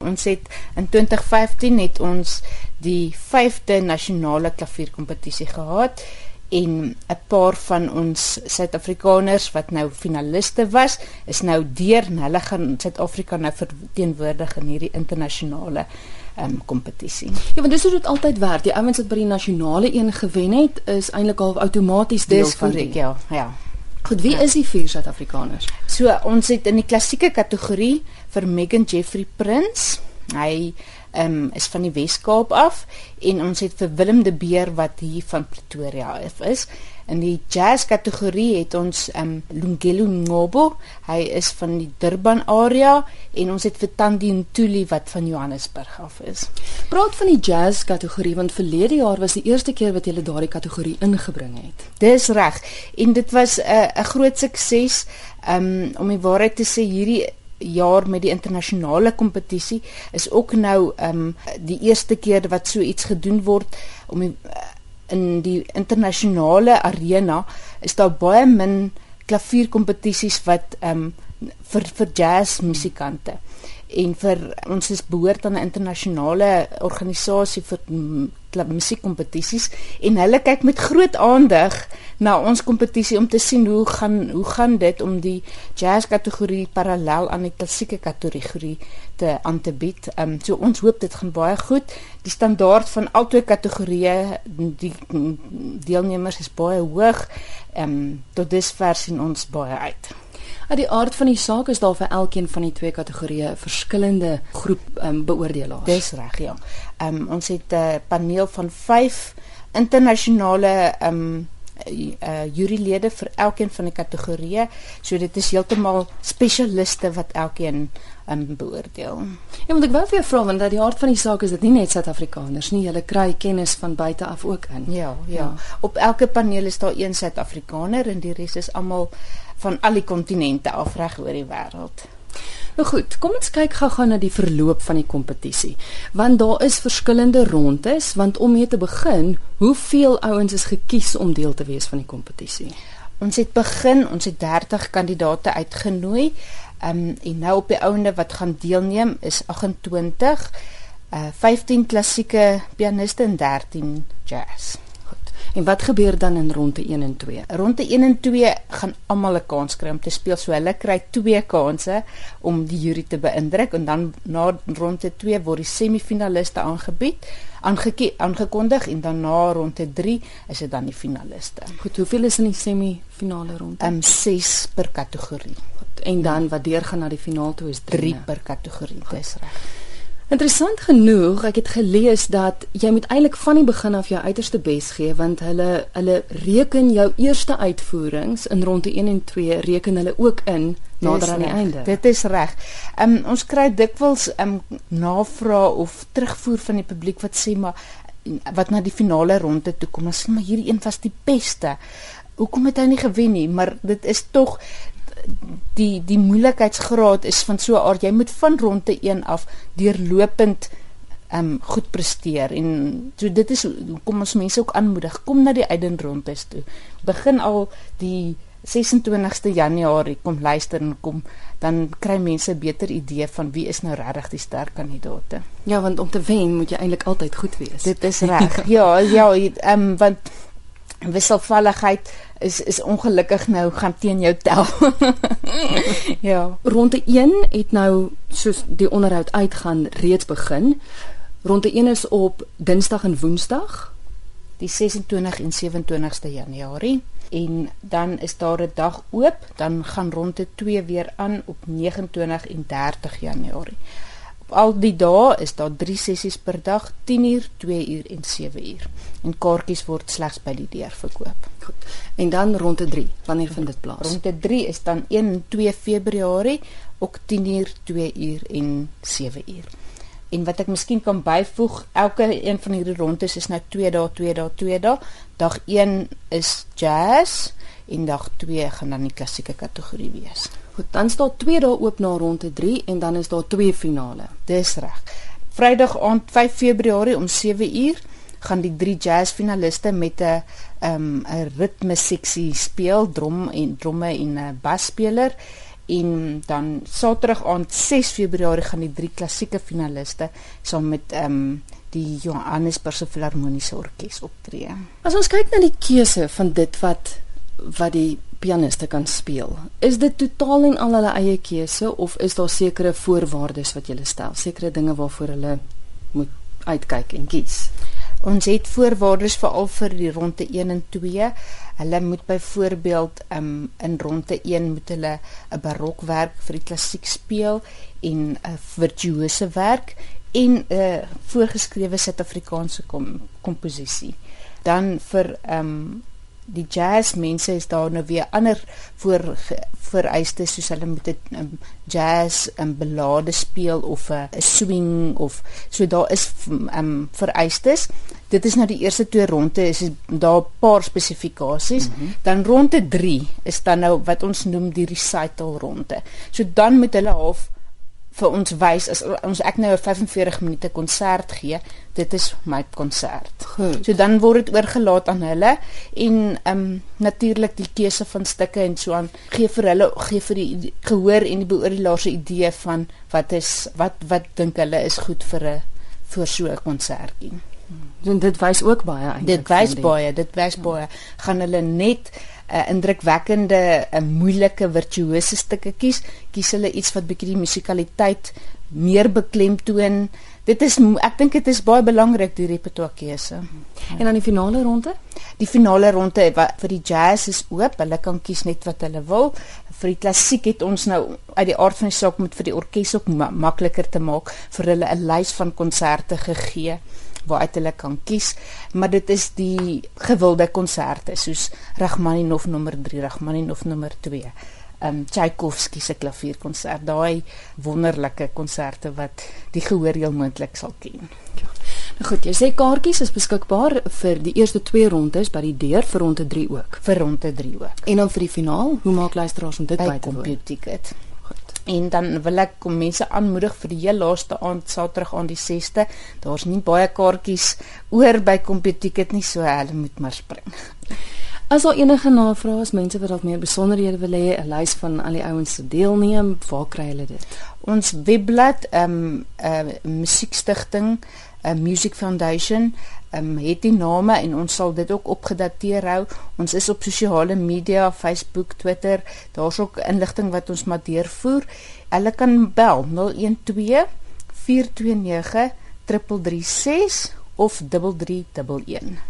Ons het in 2015 het ons die 5de nasionale klavierkompetisie gehad en 'n paar van ons Suid-Afrikaners wat nou finaliste was, is nou deur en hulle gaan Suid-Afrika nou verteenwoordig in hierdie internasionale ehm um, kompetisie. Ja, want dis hoe dit altyd werk. Die ouens wat by die nasionale een gewen het, is eintlik al outomaties deel dis van korrek, die. ja, ja. Goed, wie ja. is die vier Suid-Afrikaners? So ons het in die klassieke kategorie vir Megan Jeffrey Prins. Hy um, is van die Wes-Kaap af en ons het vir Willem de Beer wat hier van Pretoria af is. In die jazz kategorie het ons um, Lungelo Ngobo. Hy is van die Durban area en ons het vir Tandi Ntuli wat van Johannesburg af is. Praat van die jazz kategorie want verlede jaar was die eerste keer wat jy daardie kategorie ingebring het. Dis reg. En dit was 'n uh, groot sukses. Um, om die waarheid te sê hierdie jaar met die internasionale kompetisie is ook nou ehm um, die eerste keer wat so iets gedoen word om die, in die internasionale arena is daar baie min klavierkompetisies wat ehm um, vir vir jazz musikante en vir ons is behoort aan 'n internasionale organisasie vir musiekkompetisies en hulle kyk met groot aandag na ons kompetisie om te sien hoe gaan hoe gaan dit om die jazz kategorie parallel aan die klassieke kategorie te aan te bied. Ehm um, so ons hoop dit gaan baie goed. Die standaard van albei kategorieë die deelnemers is baie hoog. Ehm um, tot dusver sien ons baie uit. Uit die aard van die saak is daar vir elkeen van die twee kategorieë 'n verskillende groep um, beoordelaars. Dis reg, ja. Ehm um, ons het 'n paneel van 5 internasionale ehm um, uh jurylede vir elkeen van die kategorieë. So dit is heeltemal spesialiste wat elkeen um beoordeel. Ja, want ek wou vir jou vra want dat die aard van die saak is dit nie net Suid-Afrikaners nie, hulle kry kennis van buite af ook in. Ja, ja, ja. Op elke paneel is daar een Suid-Afrikaner en die res is almal van al die kontinente af reg oor die wêreld. Nou goed, kom ons kyk gou-gou na die verloop van die kompetisie. Want daar is verskillende rondes, want om mee te begin, hoeveel ouens is gekies om deel te wees van die kompetisie? Ons het begin, ons het 30 kandidaate uitgenooi. Ehm um, en nou op die ouende wat gaan deelneem is 28 uh 15 klassieke pianiste en 13 jazz. En wat gebeur dan in ronde 1 en 2? Ronde 1 en 2 gaan almal 'n kans kry om te speel. So hulle kry twee kansse om die jury te beïndruk en dan na ronde 2 word die semifinaliste aangebied, aangekondig en dan na ronde 3 is dit dan die finaliste. Goed, hoeveel is in die semifinale ronde? Ehm um, 6 per kategorie. Goed, en dan wat deurgaan na die finaal toe is 3 per kategorie. Dis reg. Interessant genoeg, ek het gelees dat jy moet eintlik van die begin af jou uiterste bes gee want hulle hulle reken jou eerste uitvoerings in ronde 1 en 2 reken hulle ook in nader aan die einde. Dit is reg. Um, ons kry dikwels um, navrae of terugvoer van die publiek wat sê maar wat na die finale ronde toe kom, as maar hierdie een was die beste. Hoekom het hy nie gewen nie? Maar dit is tog die die moeilikheidsgraad is van so 'n aard jy moet van ronde 1 af deurlopend um, goed presteer en so dit is kom ons mense ook aanmoedig kom na die uitdendrondes toe begin al die 26ste Januarie kom luister en kom dan kry mense 'n beter idee van wie is nou regtig die sterk kandidaate. Ja, want om te wen moet jy eintlik altyd goed wees. Dit is reg. ja, ja, ehm um, want wisselvalligheid is is ongelukkig nou gaan teen jou tel. ja, ronde 1 het nou soos die onderhoud uitgaan reeds begin. Ronde 1 is op Dinsdag en Woensdag, die 26 en 27ste Januarie. En dan is daar 'n dag oop, dan gaan ronde 2 weer aan op 29 en 30 Januarie al die dae is daar 3 sessies per dag, 10 uur, 2 uur en 7 uur. En kaartjies word slegs by die deur verkoop. Goed. En dan ronde 3, wanneer vind dit plaas? Ronde 3 is dan 1 en 2 Februarie, ook 10 uur, 2 uur en 7 uur. En wat ek miskien kan byvoeg, elke een van hierdie rondes is nou 2 dae, 2 dae, 2 dae. Dag 1 is jazz en dag 2 gaan dan die klassieke kategorie wees. Goed, dan staan twee dae oop na ronde 3 en dan is daar twee finale. Dis reg. Vrydag aand 5 Februarie om 7 uur gaan die drie jazz finaliste met 'n um, 'n ritme seksie speel, drum en dromme en 'n basspeler en dan Saterdag aand 6 Februarie gaan die drie klassieke finaliste saam met ehm um, die Johannesburgse Filharmoniese Orkees optree. As ons kyk na die keuse van dit wat wat die pianiste kan speel, is dit totaal en al hulle eie keuse of is daar sekere voorwaardes wat jy stel, sekere dinge waarvoor hulle moet uitkyk en kies? Ons het voorwaardes veral vir die ronde 1 en 2. Hulle moet byvoorbeeld um, in ronde 1 moet hulle 'n barokwerk vir die klassiek speel en 'n virtuose werk en 'n voorgeskrewe Suid-Afrikaanse kom, komposisie. Dan vir ehm um, die jazz mense is daar nou weer ander voor vereistes soos hulle moet 'n um, jazz 'n um, belade speel of 'n uh, swing of so daar is um, vereistes. Dit is nou die eerste twee ronde is daar 'n paar spesifikasies. Mm -hmm. dan ronde 3 is dan nou wat ons noem die recital ronde. So dan moet hulle half vir ons wys as ons ek nou 'n 45 minute konsert gee, dit is my konsert. Goed. So dan word dit oorgelaat aan hulle en ehm um, natuurlik die keuse van stukke en so aan gee vir hulle gee vir die gehoor en die beoordelaars 'n idee van wat is wat wat dink hulle is goed vir 'n vir so 'n konsertjie. So dit wys ook baie eintlik. Dit wys baie, dit wys baie. Gaan hulle net 'n uh, indrukwekkende, 'n uh, moeilike virtuose stukke kies, kies hulle iets wat bietjie die musikaliteit meer beklemtoon. Dit is ek dink dit is baie belangrik die repertoire keuse. En dan die finale ronde? Die finale ronde wat vir die jazz is oop, hulle kan kies net wat hulle wil. Vir die klassiek het ons nou uit die aard van die saak met vir die orkes ook ma makliker te maak vir hulle 'n lys van konserte gegee waaruit hulle kan kies, maar dit is die gewilde konserte soos Rachmaninov nommer 3, Rachmaninov nommer 2. Ehm um, Tchaikovsky se klavierkonsert, daai wonderlike konserte wat die gehoor heel moontlik sal ken. Ja. Nou goed, jy sê kaartjies is beskikbaar vir die eerste twee rondes by die deur vir ronde 3 ook. Vir ronde 3 ook. En dan vir die finaal, hoe maak luisteraars om dit by, by te koop? Ticket. En dan wil ek kom mense aanmoedig vir die heel laaste aand Saterdag aan die 6ste. Daar's nie baie kaartjies oor by Computicket nie, so hulle moet maar spring. As al enige navrae is, mense wat dalk meer besonderhede wil hê, 'n lys van al die ouens se deelneem, waar kry hulle dit? Ons webblad, ehm um, 'n uh, musiekstigting, 'n uh, Music Foundation, um, het die name en ons sal dit ook opgedateer hou. Ons is op sosiale media, Facebook, Twitter. Daar's ook inligting wat ons maar deurvoer. Hulle kan bel 012 429 3336 of 3311.